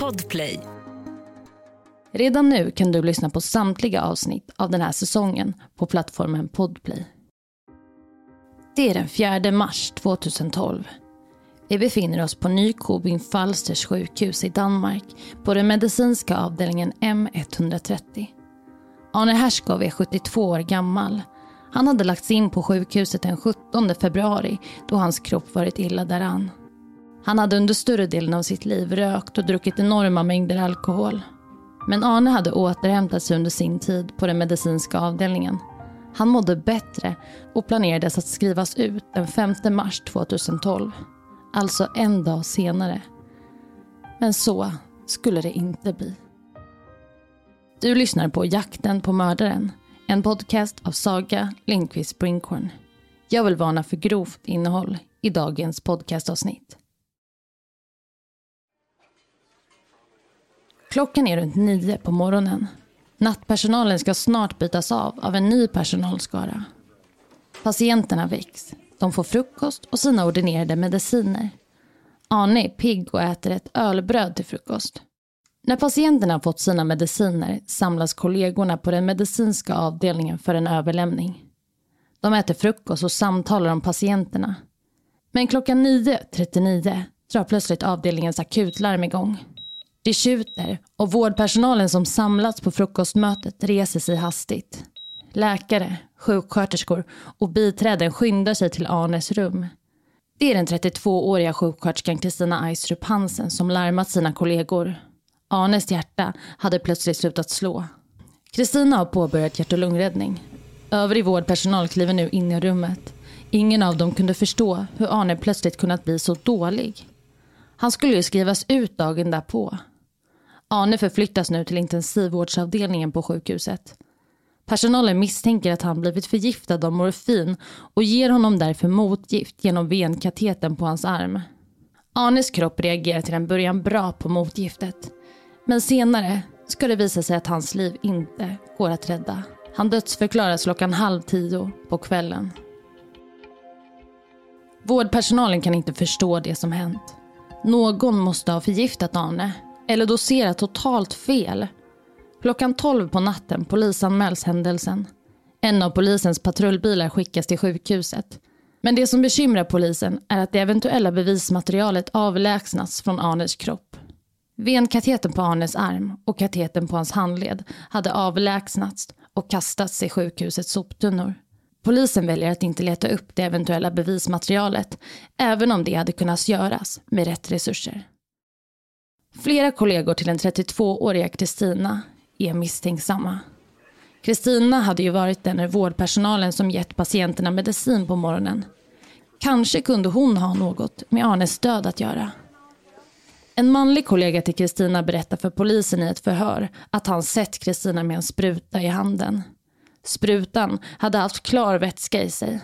Podplay. Redan nu kan du lyssna på samtliga avsnitt av den här säsongen på plattformen Podplay. Det är den 4 mars 2012. Vi befinner oss på Nykobing Falsters sjukhus i Danmark på den medicinska avdelningen M130. Arne Herskov är 72 år gammal. Han hade lagts in på sjukhuset den 17 februari då hans kropp varit illa däran. Han hade under större delen av sitt liv rökt och druckit enorma mängder alkohol. Men Arne hade återhämtat sig under sin tid på den medicinska avdelningen. Han mådde bättre och planerades att skrivas ut den 5 mars 2012. Alltså en dag senare. Men så skulle det inte bli. Du lyssnar på Jakten på mördaren. En podcast av Saga Lindqvist Brinkhorn. Jag vill varna för grovt innehåll i dagens podcastavsnitt. Klockan är runt nio på morgonen. Nattpersonalen ska snart bytas av av en ny personalskara. Patienterna väcks. De får frukost och sina ordinerade mediciner. Arne är pigg och äter ett ölbröd till frukost. När patienterna fått sina mediciner samlas kollegorna på den medicinska avdelningen för en överlämning. De äter frukost och samtalar om patienterna. Men klockan 9.39 drar plötsligt avdelningens akutlarm igång. Det tjuter och vårdpersonalen som samlats på frukostmötet reser sig hastigt. Läkare, sjuksköterskor och biträden skyndar sig till Arnes rum. Det är den 32-åriga sjuksköterskan Kristina Eistrup Hansen som larmat sina kollegor. Arnes hjärta hade plötsligt slutat slå. Kristina har påbörjat hjärt och lungräddning. Övrig vårdpersonal kliver nu in i rummet. Ingen av dem kunde förstå hur Arne plötsligt kunnat bli så dålig. Han skulle ju skrivas ut dagen därpå. Arne förflyttas nu till intensivvårdsavdelningen på sjukhuset. Personalen misstänker att han blivit förgiftad av morfin och ger honom därför motgift genom venkateten på hans arm. Arnes kropp reagerar till en början bra på motgiftet. Men senare ska det visa sig att hans liv inte går att rädda. Han dödsförklaras klockan halv tio på kvällen. Vårdpersonalen kan inte förstå det som hänt. Någon måste ha förgiftat Arne eller dosera totalt fel. Klockan 12 på natten polisanmäls händelsen. En av polisens patrullbilar skickas till sjukhuset. Men det som bekymrar polisen är att det eventuella bevismaterialet avlägsnats från Arnes kropp. Venkateten på Arnes arm och kateten på hans handled hade avlägsnats och kastats i sjukhusets soptunnor. Polisen väljer att inte leta upp det eventuella bevismaterialet, även om det hade kunnat göras med rätt resurser. Flera kollegor till den 32-åriga Kristina är misstänksamma. Kristina hade ju varit den ur vårdpersonalen som gett patienterna medicin på morgonen. Kanske kunde hon ha något med Arnes död att göra. En manlig kollega till Kristina berättar för polisen i ett förhör att han sett Kristina med en spruta i handen. Sprutan hade haft klar vätska i sig.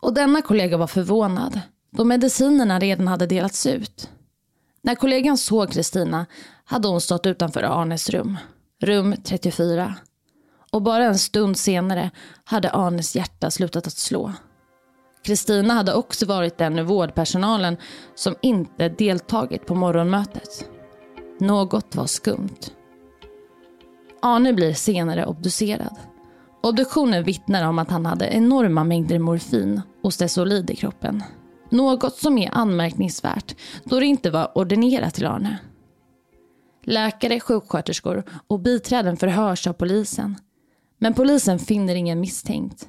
Och denna kollega var förvånad då medicinerna redan hade delats ut. När kollegan såg Kristina hade hon stått utanför Arnes rum, rum 34. Och bara en stund senare hade Arnes hjärta slutat att slå. Kristina hade också varit den ur vårdpersonalen som inte deltagit på morgonmötet. Något var skumt. Arne blir senare obducerad. Obduktionen vittnar om att han hade enorma mängder morfin och stesolid i kroppen. Något som är anmärkningsvärt då det inte var ordinerat till Arne. Läkare, sjuksköterskor och biträden förhörs av polisen. Men polisen finner ingen misstänkt.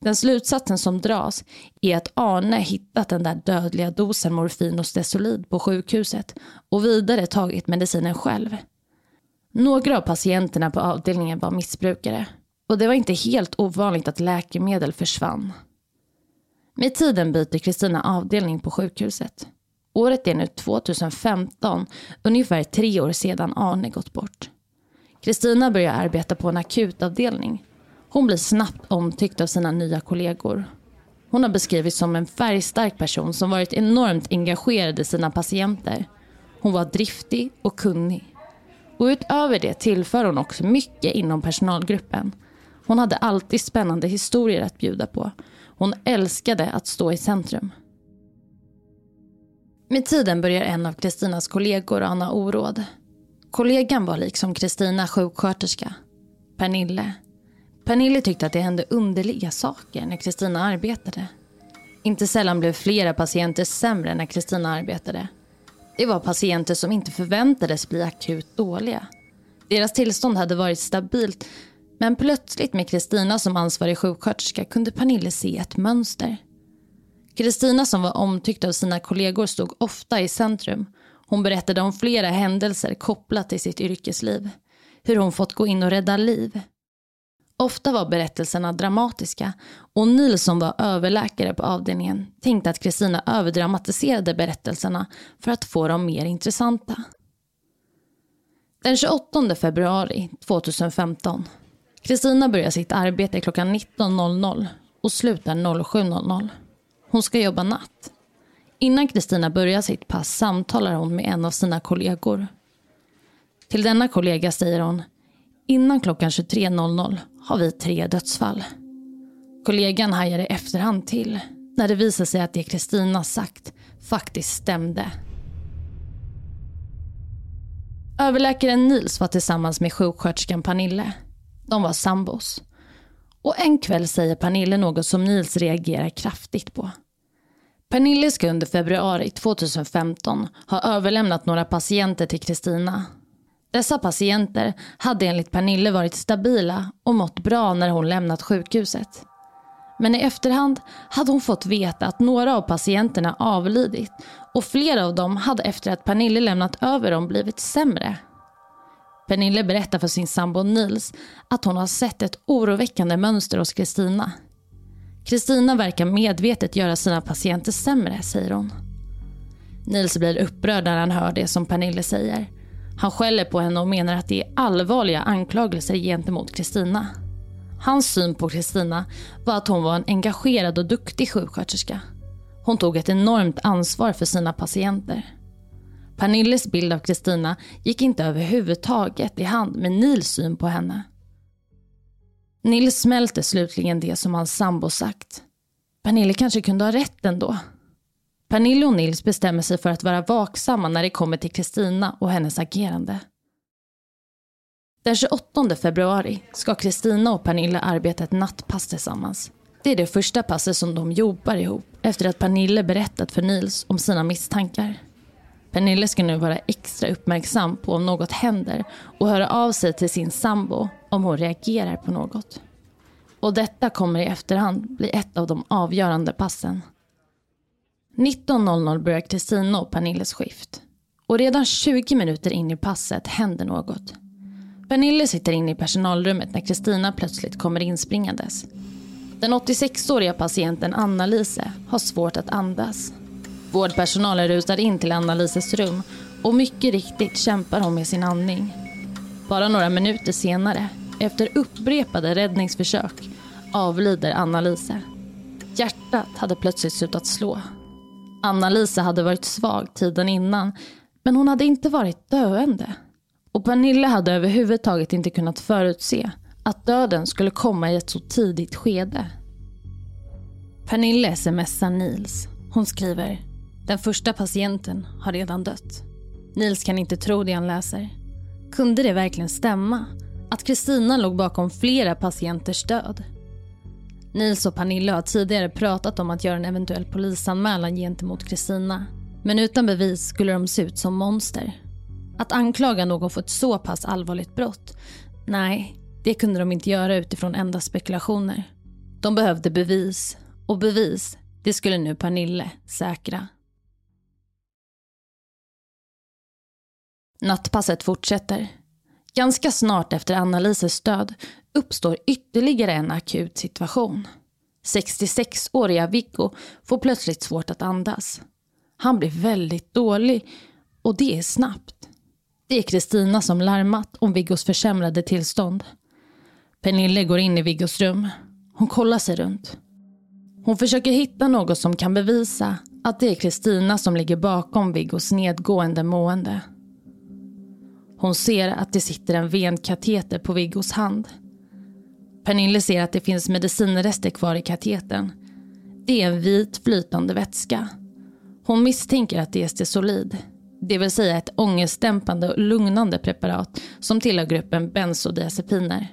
Den slutsatsen som dras är att Arne hittat den där dödliga dosen morfin och stesolid på sjukhuset och vidare tagit medicinen själv. Några av patienterna på avdelningen var missbrukare och det var inte helt ovanligt att läkemedel försvann. Med tiden byter Kristina avdelning på sjukhuset. Året är nu 2015, ungefär tre år sedan Arne gått bort. Kristina börjar arbeta på en akutavdelning. Hon blir snabbt omtyckt av sina nya kollegor. Hon har beskrivits som en färgstark person som varit enormt engagerad i sina patienter. Hon var driftig och kunnig. Och utöver det tillför hon också mycket inom personalgruppen. Hon hade alltid spännande historier att bjuda på hon älskade att stå i centrum. Med tiden börjar en av Kristinas kollegor ana oråd. Kollegan var liksom Kristina sjuksköterska. Pernille. Pernille tyckte att det hände underliga saker när Kristina arbetade. Inte sällan blev flera patienter sämre när Kristina arbetade. Det var patienter som inte förväntades bli akut dåliga. Deras tillstånd hade varit stabilt men plötsligt med Kristina som ansvarig sjuksköterska kunde Pernille se ett mönster. Kristina som var omtyckt av sina kollegor stod ofta i centrum. Hon berättade om flera händelser kopplat till sitt yrkesliv. Hur hon fått gå in och rädda liv. Ofta var berättelserna dramatiska och Nils som var överläkare på avdelningen tänkte att Kristina överdramatiserade berättelserna för att få dem mer intressanta. Den 28 februari 2015. Kristina börjar sitt arbete klockan 19.00 och slutar 07.00. Hon ska jobba natt. Innan Kristina börjar sitt pass samtalar hon med en av sina kollegor. Till denna kollega säger hon Innan klockan 23.00 har vi tre dödsfall. Kollegan hajar i efterhand till när det visar sig att det Kristina sagt faktiskt stämde. Överläkaren Nils var tillsammans med sjuksköterskan Pernille. De var sambos. Och en kväll säger Pernille något som Nils reagerar kraftigt på. Pernille ska under februari 2015 ha överlämnat några patienter till Kristina. Dessa patienter hade enligt Pernille varit stabila och mått bra när hon lämnat sjukhuset. Men i efterhand hade hon fått veta att några av patienterna avlidit och flera av dem hade efter att Pernille lämnat över dem blivit sämre. Pernille berättar för sin sambo Nils att hon har sett ett oroväckande mönster hos Kristina. Kristina verkar medvetet göra sina patienter sämre, säger hon. Nils blir upprörd när han hör det som Pernille säger. Han skäller på henne och menar att det är allvarliga anklagelser gentemot Kristina. Hans syn på Kristina var att hon var en engagerad och duktig sjuksköterska. Hon tog ett enormt ansvar för sina patienter. Pernilles bild av Kristina gick inte överhuvudtaget i hand med Nils syn på henne. Nils smälter slutligen det som hans sambo sagt. Pernille kanske kunde ha rätt ändå. Pernille och Nils bestämmer sig för att vara vaksamma när det kommer till Kristina och hennes agerande. Den 28 februari ska Kristina och Pernille arbeta ett nattpass tillsammans. Det är det första passet som de jobbar ihop efter att Pernille berättat för Nils om sina misstankar. Pernille ska nu vara extra uppmärksam på om något händer och höra av sig till sin sambo om hon reagerar på något. Och detta kommer i efterhand bli ett av de avgörande passen. 19.00 börjar Kristina och Pernilles skift. Och redan 20 minuter in i passet händer något. Pernille sitter inne i personalrummet när Kristina plötsligt kommer inspringandes. Den 86-åriga patienten Anna-Lise har svårt att andas. Vårdpersonalen rusar in till Anna-Lises rum och mycket riktigt kämpar hon med sin andning. Bara några minuter senare, efter upprepade räddningsförsök, avlider Anna-Lise. Hjärtat hade plötsligt slutat slå. Anna-Lise hade varit svag tiden innan, men hon hade inte varit döende. Och Pernilla hade överhuvudtaget inte kunnat förutse att döden skulle komma i ett så tidigt skede. Pernille smsar Nils. Hon skriver “Den första patienten har redan dött”. Nils kan inte tro det han läser. Kunde det verkligen stämma? Att Kristina låg bakom flera patienters död? Nils och Pernilla har tidigare pratat om att göra en eventuell polisanmälan gentemot Kristina. Men utan bevis skulle de se ut som monster. Att anklaga någon för ett så pass allvarligt brott? Nej, det kunde de inte göra utifrån endast spekulationer. De behövde bevis. Och bevis, det skulle nu Pernille säkra. Nattpasset fortsätter. Ganska snart efter Anna-Lises död uppstår ytterligare en akut situation. 66-åriga Viggo får plötsligt svårt att andas. Han blir väldigt dålig och det är snabbt. Det är Kristina som larmat om Viggos försämrade tillstånd. Pernille går in i Viggos rum. Hon kollar sig runt. Hon försöker hitta något som kan bevisa att det är Kristina som ligger bakom Viggos nedgående mående. Hon ser att det sitter en venkateter på Viggos hand. Pernille ser att det finns medicinrester kvar i katetern. Det är en vit flytande vätska. Hon misstänker att det är Stesolid, det vill säga ett ångestdämpande och lugnande preparat som tillhör gruppen bensodiazepiner.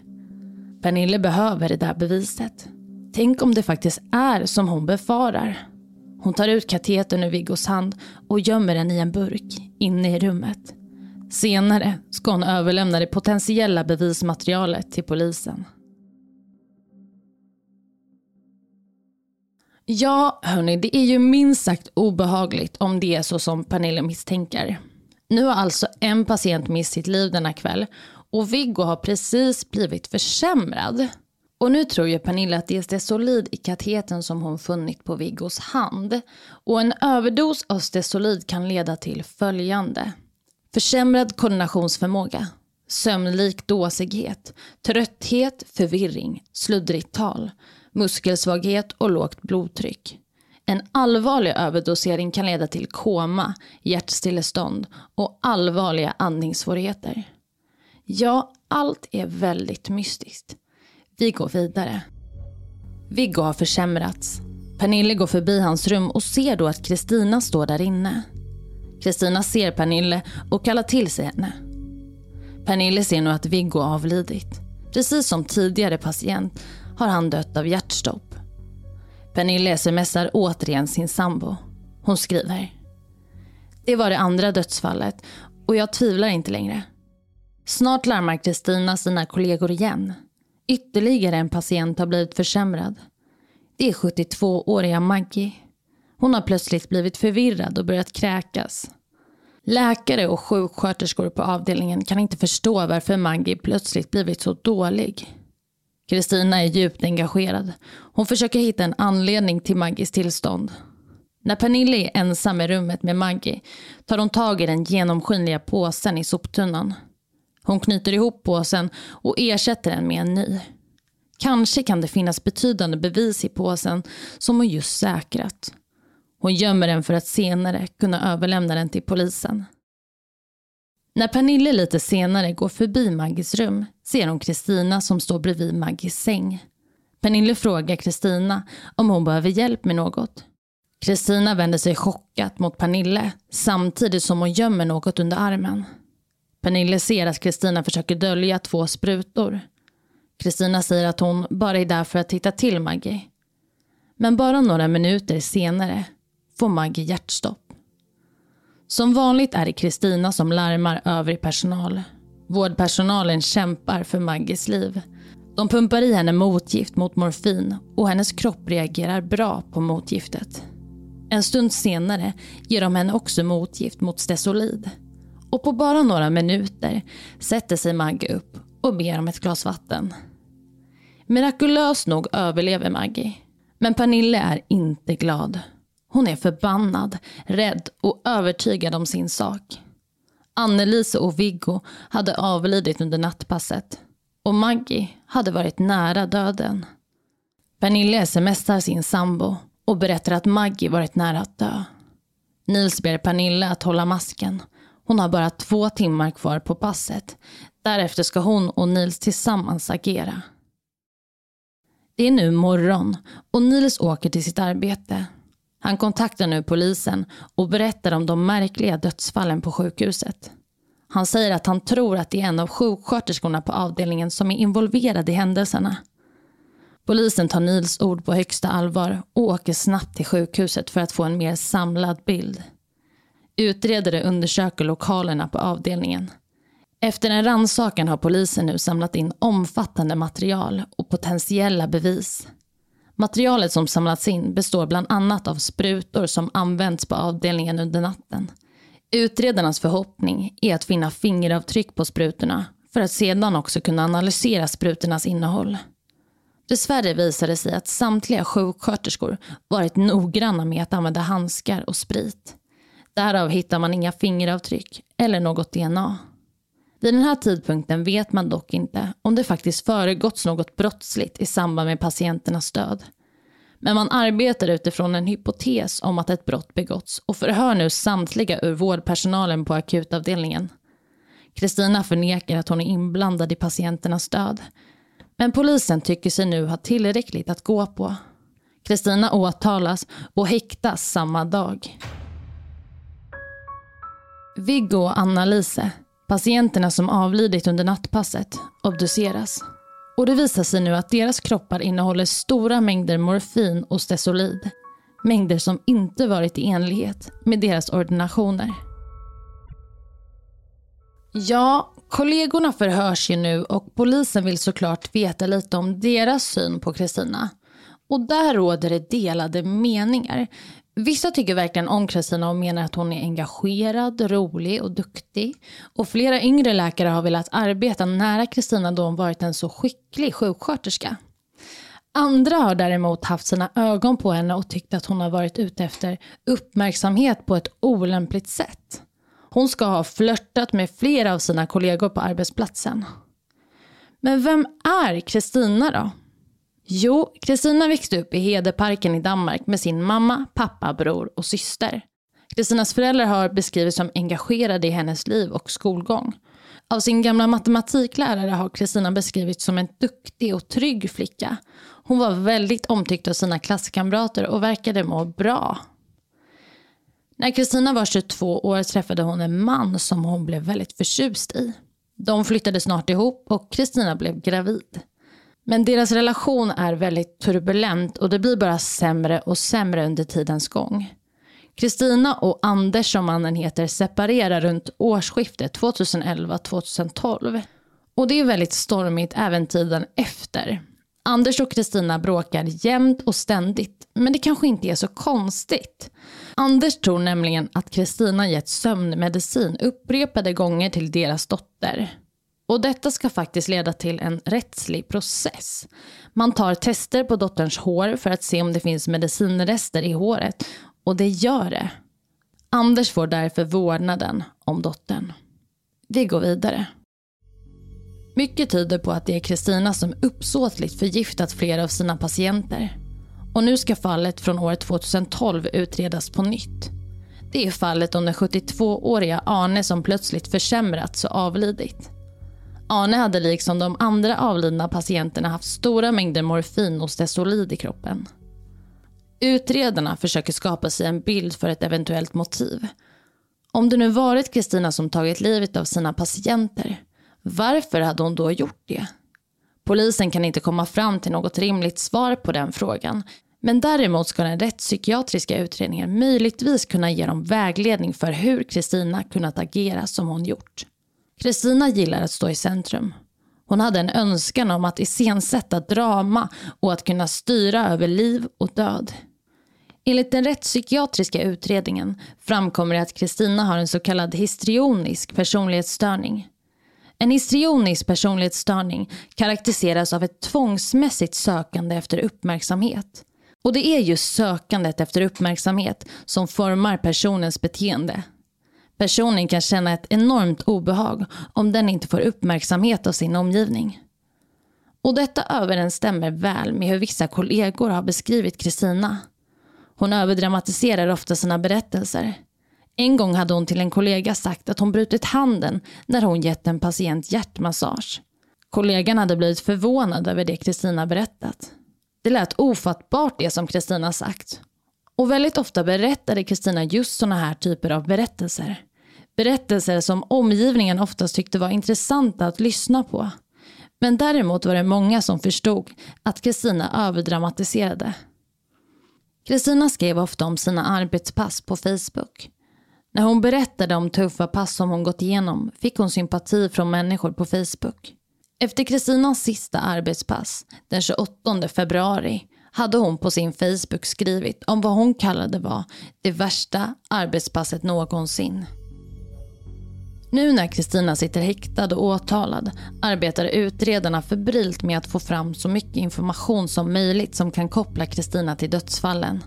Pernille behöver det där beviset. Tänk om det faktiskt är som hon befarar. Hon tar ut katetern ur Viggos hand och gömmer den i en burk inne i rummet. Senare ska hon överlämna det potentiella bevismaterialet till polisen. Ja, hörni, det är ju minst sagt obehagligt om det är så som Pernilla misstänker. Nu har alltså en patient mist sitt liv denna kväll och Viggo har precis blivit försämrad. Och nu tror ju Pernilla att det är Stesolid i kateten som hon funnit på Viggos hand. Och en överdos av Stesolid kan leda till följande. Försämrad koordinationsförmåga, sömnlik dåsighet, trötthet, förvirring, sluddrigt tal, muskelsvaghet och lågt blodtryck. En allvarlig överdosering kan leda till koma, hjärtstillestånd och allvarliga andningssvårigheter. Ja, allt är väldigt mystiskt. Vi går vidare. Viggo har försämrats. Pernille går förbi hans rum och ser då att Kristina står där inne. Kristina ser Pernille och kallar till sig henne. Pernille ser nu att Viggo avlidit. Precis som tidigare patient har han dött av hjärtstopp. Pernille smsar återigen sin sambo. Hon skriver. Det var det andra dödsfallet och jag tvivlar inte längre. Snart larmar Kristina sina kollegor igen. Ytterligare en patient har blivit försämrad. Det är 72-åriga Maggie. Hon har plötsligt blivit förvirrad och börjat kräkas. Läkare och sjuksköterskor på avdelningen kan inte förstå varför Maggie plötsligt blivit så dålig. Kristina är djupt engagerad. Hon försöker hitta en anledning till Maggies tillstånd. När Pernille är ensam i rummet med Maggie tar hon tag i den genomskinliga påsen i soptunnan. Hon knyter ihop påsen och ersätter den med en ny. Kanske kan det finnas betydande bevis i påsen som hon just säkrat. Hon gömmer den för att senare kunna överlämna den till polisen. När Pernille lite senare går förbi Maggis rum ser hon Kristina som står bredvid Maggis säng. Pernille frågar Kristina om hon behöver hjälp med något. Kristina vänder sig chockat mot Pernille samtidigt som hon gömmer något under armen. Pernille ser att Kristina försöker dölja två sprutor. Kristina säger att hon bara är där för att titta till Maggie. Men bara några minuter senare får Maggie hjärtstopp. Som vanligt är det Kristina som larmar övrig personal. Vårdpersonalen kämpar för Maggies liv. De pumpar i henne motgift mot morfin och hennes kropp reagerar bra på motgiftet. En stund senare ger de henne också motgift mot Stesolid. Och på bara några minuter sätter sig Maggie upp och ber om ett glas vatten. Mirakulöst nog överlever Maggie. Men Pernille är inte glad. Hon är förbannad, rädd och övertygad om sin sak. Annelise och Viggo hade avlidit under nattpasset och Maggie hade varit nära döden. Pernille smsar sin sambo och berättar att Maggie varit nära att dö. Nils ber Pernille att hålla masken. Hon har bara två timmar kvar på passet. Därefter ska hon och Nils tillsammans agera. Det är nu morgon och Nils åker till sitt arbete. Han kontaktar nu polisen och berättar om de märkliga dödsfallen på sjukhuset. Han säger att han tror att det är en av sjuksköterskorna på avdelningen som är involverad i händelserna. Polisen tar Nils ord på högsta allvar och åker snabbt till sjukhuset för att få en mer samlad bild. Utredare undersöker lokalerna på avdelningen. Efter en rannsakan har polisen nu samlat in omfattande material och potentiella bevis. Materialet som samlats in består bland annat av sprutor som använts på avdelningen under natten. Utredarnas förhoppning är att finna fingeravtryck på sprutorna för att sedan också kunna analysera sprutornas innehåll. Dessvärre visade det sig att samtliga sjuksköterskor varit noggranna med att använda handskar och sprit. Därav hittar man inga fingeravtryck eller något DNA. Vid den här tidpunkten vet man dock inte om det faktiskt föregåtts något brottsligt i samband med patienternas död. Men man arbetar utifrån en hypotes om att ett brott begåtts och förhör nu samtliga ur vårdpersonalen på akutavdelningen. Kristina förnekar att hon är inblandad i patienternas död. Men polisen tycker sig nu ha tillräckligt att gå på. Kristina åtalas och häktas samma dag. Viggo och Anna-Lise, patienterna som avlidit under nattpasset, obduceras. Och det visar sig nu att deras kroppar innehåller stora mängder morfin och stesolid. Mängder som inte varit i enlighet med deras ordinationer. Ja, kollegorna förhörs ju nu och polisen vill såklart veta lite om deras syn på Kristina. Och där råder det delade meningar. Vissa tycker verkligen om Kristina och menar att hon är engagerad, rolig och duktig. Och flera yngre läkare har velat arbeta nära Kristina då hon varit en så skicklig sjuksköterska. Andra har däremot haft sina ögon på henne och tyckt att hon har varit ute efter uppmärksamhet på ett olämpligt sätt. Hon ska ha flörtat med flera av sina kollegor på arbetsplatsen. Men vem är Kristina då? Jo, Kristina växte upp i Hedeparken i Danmark med sin mamma, pappa, bror och syster. Kristinas föräldrar har beskrivits som engagerade i hennes liv och skolgång. Av sin gamla matematiklärare har Kristina beskrivits som en duktig och trygg flicka. Hon var väldigt omtyckt av sina klasskamrater och verkade må bra. När Kristina var 22 år träffade hon en man som hon blev väldigt förtjust i. De flyttade snart ihop och Kristina blev gravid. Men deras relation är väldigt turbulent och det blir bara sämre och sämre under tidens gång. Kristina och Anders som mannen heter separerar runt årsskiftet 2011-2012. Och det är väldigt stormigt även tiden efter. Anders och Kristina bråkar jämt och ständigt, men det kanske inte är så konstigt. Anders tror nämligen att Kristina gett sömnmedicin upprepade gånger till deras dotter. Och detta ska faktiskt leda till en rättslig process. Man tar tester på dotterns hår för att se om det finns medicinrester i håret. Och det gör det. Anders får därför vårdnaden om dottern. Vi går vidare. Mycket tyder på att det är Kristina som uppsåtligt förgiftat flera av sina patienter. Och nu ska fallet från år 2012 utredas på nytt. Det är fallet om den 72-åriga Arne som plötsligt försämrats och avlidit. Arne hade liksom de andra avlidna patienterna haft stora mängder morfin och stesolid i kroppen. Utredarna försöker skapa sig en bild för ett eventuellt motiv. Om det nu varit Kristina som tagit livet av sina patienter, varför hade hon då gjort det? Polisen kan inte komma fram till något rimligt svar på den frågan. Men däremot ska den rättspsykiatriska utredningen möjligtvis kunna ge dem vägledning för hur Kristina kunnat agera som hon gjort. Kristina gillar att stå i centrum. Hon hade en önskan om att iscensätta drama och att kunna styra över liv och död. Enligt den rättspsykiatriska utredningen framkommer det att Kristina har en så kallad histrionisk personlighetsstörning. En histrionisk personlighetsstörning karaktäriseras av ett tvångsmässigt sökande efter uppmärksamhet. Och det är just sökandet efter uppmärksamhet som formar personens beteende. Personen kan känna ett enormt obehag om den inte får uppmärksamhet av sin omgivning. Och detta överensstämmer väl med hur vissa kollegor har beskrivit Kristina. Hon överdramatiserar ofta sina berättelser. En gång hade hon till en kollega sagt att hon brutit handen när hon gett en patient hjärtmassage. Kollegan hade blivit förvånad över det Kristina berättat. Det lät ofattbart det som Kristina sagt. Och väldigt ofta berättade Kristina just sådana här typer av berättelser. Berättelser som omgivningen oftast tyckte var intressanta att lyssna på. Men däremot var det många som förstod att Kristina överdramatiserade. Kristina skrev ofta om sina arbetspass på Facebook. När hon berättade om tuffa pass som hon gått igenom fick hon sympati från människor på Facebook. Efter Kristinas sista arbetspass, den 28 februari, hade hon på sin Facebook skrivit om vad hon kallade var det värsta arbetspasset någonsin. Nu när Kristina sitter häktad och åtalad arbetar utredarna febrilt med att få fram så mycket information som möjligt som kan koppla Kristina till dödsfallen.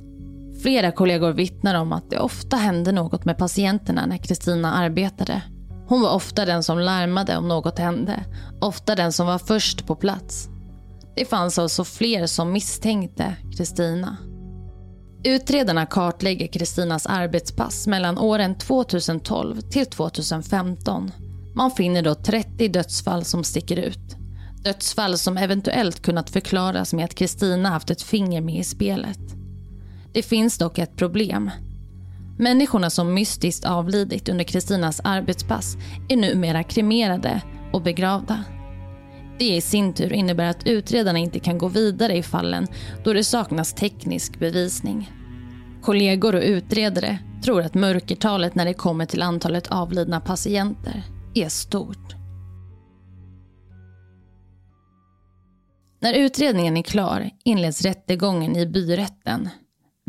Flera kollegor vittnar om att det ofta hände något med patienterna när Kristina arbetade. Hon var ofta den som larmade om något hände, ofta den som var först på plats. Det fanns alltså fler som misstänkte Kristina. Utredarna kartlägger Kristinas arbetspass mellan åren 2012 till 2015. Man finner då 30 dödsfall som sticker ut. Dödsfall som eventuellt kunnat förklaras med att Kristina haft ett finger med i spelet. Det finns dock ett problem. Människorna som mystiskt avlidit under Kristinas arbetspass är numera kremerade och begravda. Det i sin tur innebär att utredarna inte kan gå vidare i fallen då det saknas teknisk bevisning. Kollegor och utredare tror att mörkertalet när det kommer till antalet avlidna patienter är stort. När utredningen är klar inleds rättegången i byrätten.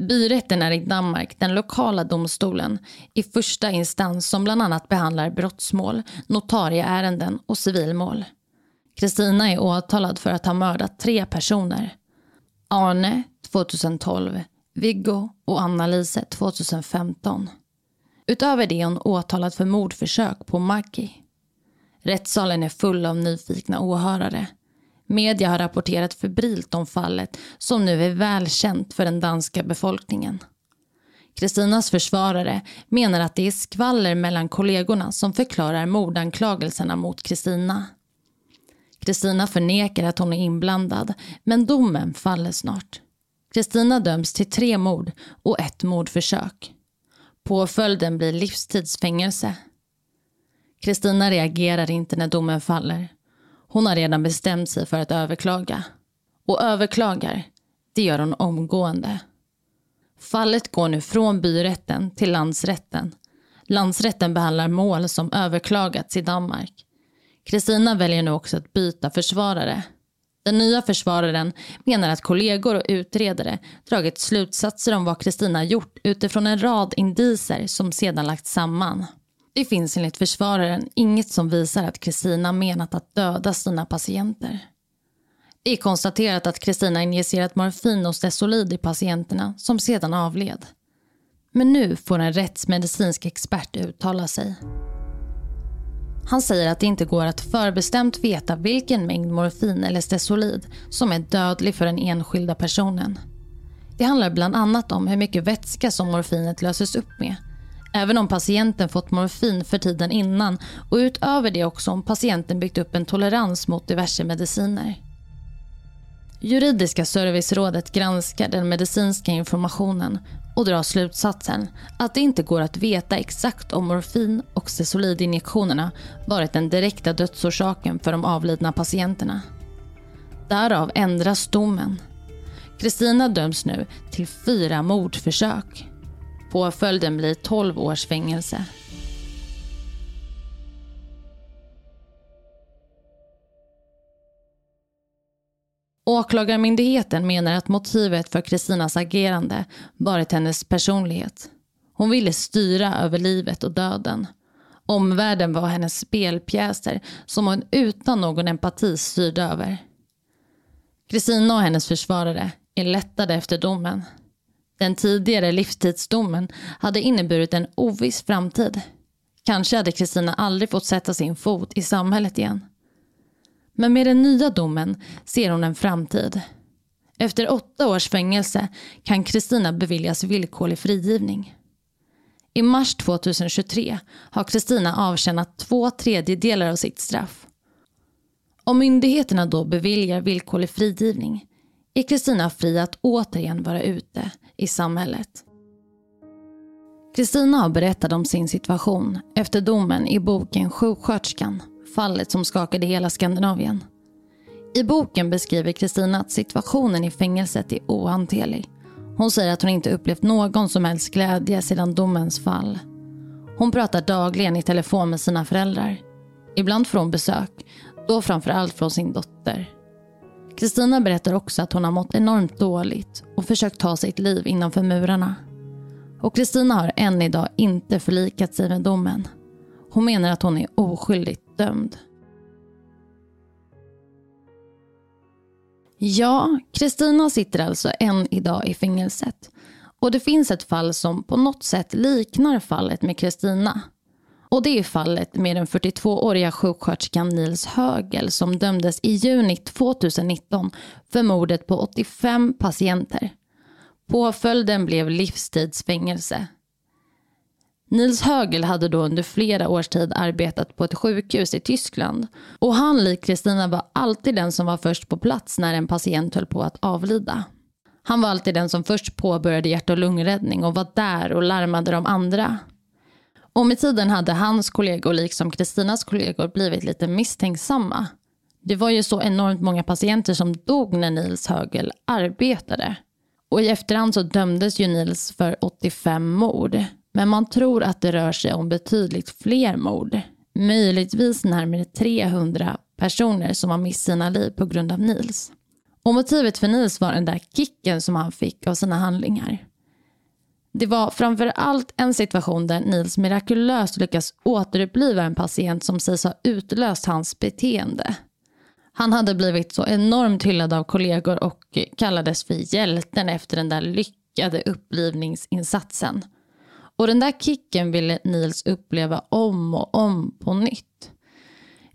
Byrätten är i Danmark den lokala domstolen i första instans som bland annat behandlar brottsmål, notarieärenden och civilmål. Kristina är åtalad för att ha mördat tre personer. Arne 2012, Viggo och Anna-Lise 2015. Utöver det är hon åtalad för mordförsök på Maggie. Rättssalen är full av nyfikna åhörare. Media har rapporterat febrilt om fallet som nu är välkänt för den danska befolkningen. Kristinas försvarare menar att det är skvaller mellan kollegorna som förklarar mordanklagelserna mot Kristina. Kristina förnekar att hon är inblandad, men domen faller snart. Kristina döms till tre mord och ett mordförsök. Påföljden blir livstidsfängelse. Kristina reagerar inte när domen faller. Hon har redan bestämt sig för att överklaga. Och överklagar, det gör hon omgående. Fallet går nu från byrätten till landsrätten. Landsrätten behandlar mål som överklagats i Danmark. Kristina väljer nu också att byta försvarare. Den nya försvararen menar att kollegor och utredare dragit slutsatser om vad Kristina gjort utifrån en rad indiser som sedan lagts samman. Det finns enligt försvararen inget som visar att Kristina menat att döda sina patienter. Det är konstaterat att Kristina injicerat morfin och stesolid i patienterna som sedan avled. Men nu får en rättsmedicinsk expert uttala sig. Han säger att det inte går att förbestämt veta vilken mängd morfin eller stesolid som är dödlig för den enskilda personen. Det handlar bland annat om hur mycket vätska som morfinet löses upp med Även om patienten fått morfin för tiden innan och utöver det också om patienten byggt upp en tolerans mot diverse mediciner. Juridiska servicerådet granskar den medicinska informationen och drar slutsatsen att det inte går att veta exakt om morfin och sesolidinjektionerna varit den direkta dödsorsaken för de avlidna patienterna. Därav ändras domen. Kristina döms nu till fyra mordförsök. Påföljden blir 12 års fängelse. Åklagarmyndigheten menar att motivet för Kristinas agerande varit hennes personlighet. Hon ville styra över livet och döden. Omvärlden var hennes spelpjäser som hon utan någon empati styrde över. Kristina och hennes försvarare är lättade efter domen. Den tidigare livstidsdomen hade inneburit en oviss framtid. Kanske hade Kristina aldrig fått sätta sin fot i samhället igen. Men med den nya domen ser hon en framtid. Efter åtta års fängelse kan Kristina beviljas villkorlig frigivning. I mars 2023 har Kristina avtjänat två tredjedelar av sitt straff. Om myndigheterna då beviljar villkorlig frigivning är Kristina fri att återigen vara ute i samhället. Kristina har berättat om sin situation efter domen i boken Sjuksköterskan, fallet som skakade hela Skandinavien. I boken beskriver Kristina att situationen i fängelset är ohanterlig. Hon säger att hon inte upplevt någon som helst glädje sedan domens fall. Hon pratar dagligen i telefon med sina föräldrar. Ibland får hon besök, då framför allt från sin dotter. Kristina berättar också att hon har mått enormt dåligt och försökt ta sitt liv innanför murarna. Och Kristina har än idag inte förlikat sig med domen. Hon menar att hon är oskyldigt dömd. Ja, Kristina sitter alltså än idag i fängelset. Och det finns ett fall som på något sätt liknar fallet med Kristina. Och det är fallet med den 42-åriga sjuksköterskan Nils Högel som dömdes i juni 2019 för mordet på 85 patienter. Påföljden blev livstidsfängelse. Nils Högel hade då under flera års tid arbetat på ett sjukhus i Tyskland och han lik Kristina var alltid den som var först på plats när en patient höll på att avlida. Han var alltid den som först påbörjade hjärt och lungräddning och var där och larmade de andra. Och med tiden hade hans kollegor, liksom Kristinas kollegor, blivit lite misstänksamma. Det var ju så enormt många patienter som dog när Nils Högel arbetade. Och i efterhand så dömdes ju Nils för 85 mord. Men man tror att det rör sig om betydligt fler mord. Möjligtvis närmare 300 personer som har mist sina liv på grund av Nils. Och motivet för Nils var den där kicken som han fick av sina handlingar. Det var framför allt en situation där Nils mirakulöst lyckas återuppliva en patient som sägs ha utlöst hans beteende. Han hade blivit så enormt hyllad av kollegor och kallades för hjälten efter den där lyckade upplivningsinsatsen. Och den där kicken ville Nils uppleva om och om på nytt.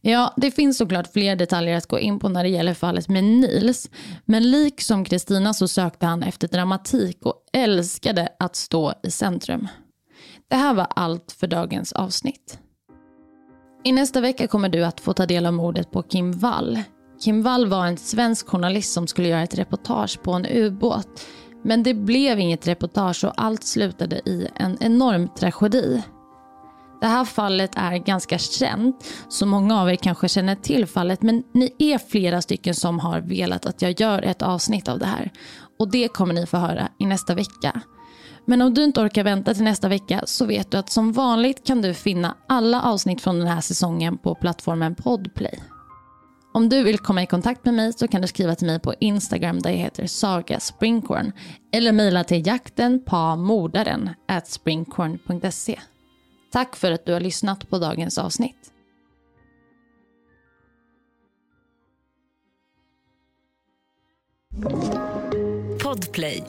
Ja, det finns såklart fler detaljer att gå in på när det gäller fallet med Nils. Men liksom Kristina så sökte han efter dramatik och älskade att stå i centrum. Det här var allt för dagens avsnitt. I nästa vecka kommer du att få ta del av mordet på Kim Wall. Kim Wall var en svensk journalist som skulle göra ett reportage på en ubåt. Men det blev inget reportage och allt slutade i en enorm tragedi. Det här fallet är ganska känt, så många av er kanske känner till fallet. Men ni är flera stycken som har velat att jag gör ett avsnitt av det här. Och det kommer ni få höra i nästa vecka. Men om du inte orkar vänta till nästa vecka så vet du att som vanligt kan du finna alla avsnitt från den här säsongen på plattformen Podplay. Om du vill komma i kontakt med mig så kan du skriva till mig på Instagram där jag heter Saga Springkorn eller mejla till jakten på mordaren at springkorn.se. Tack för att du har lyssnat på dagens avsnitt. Podplay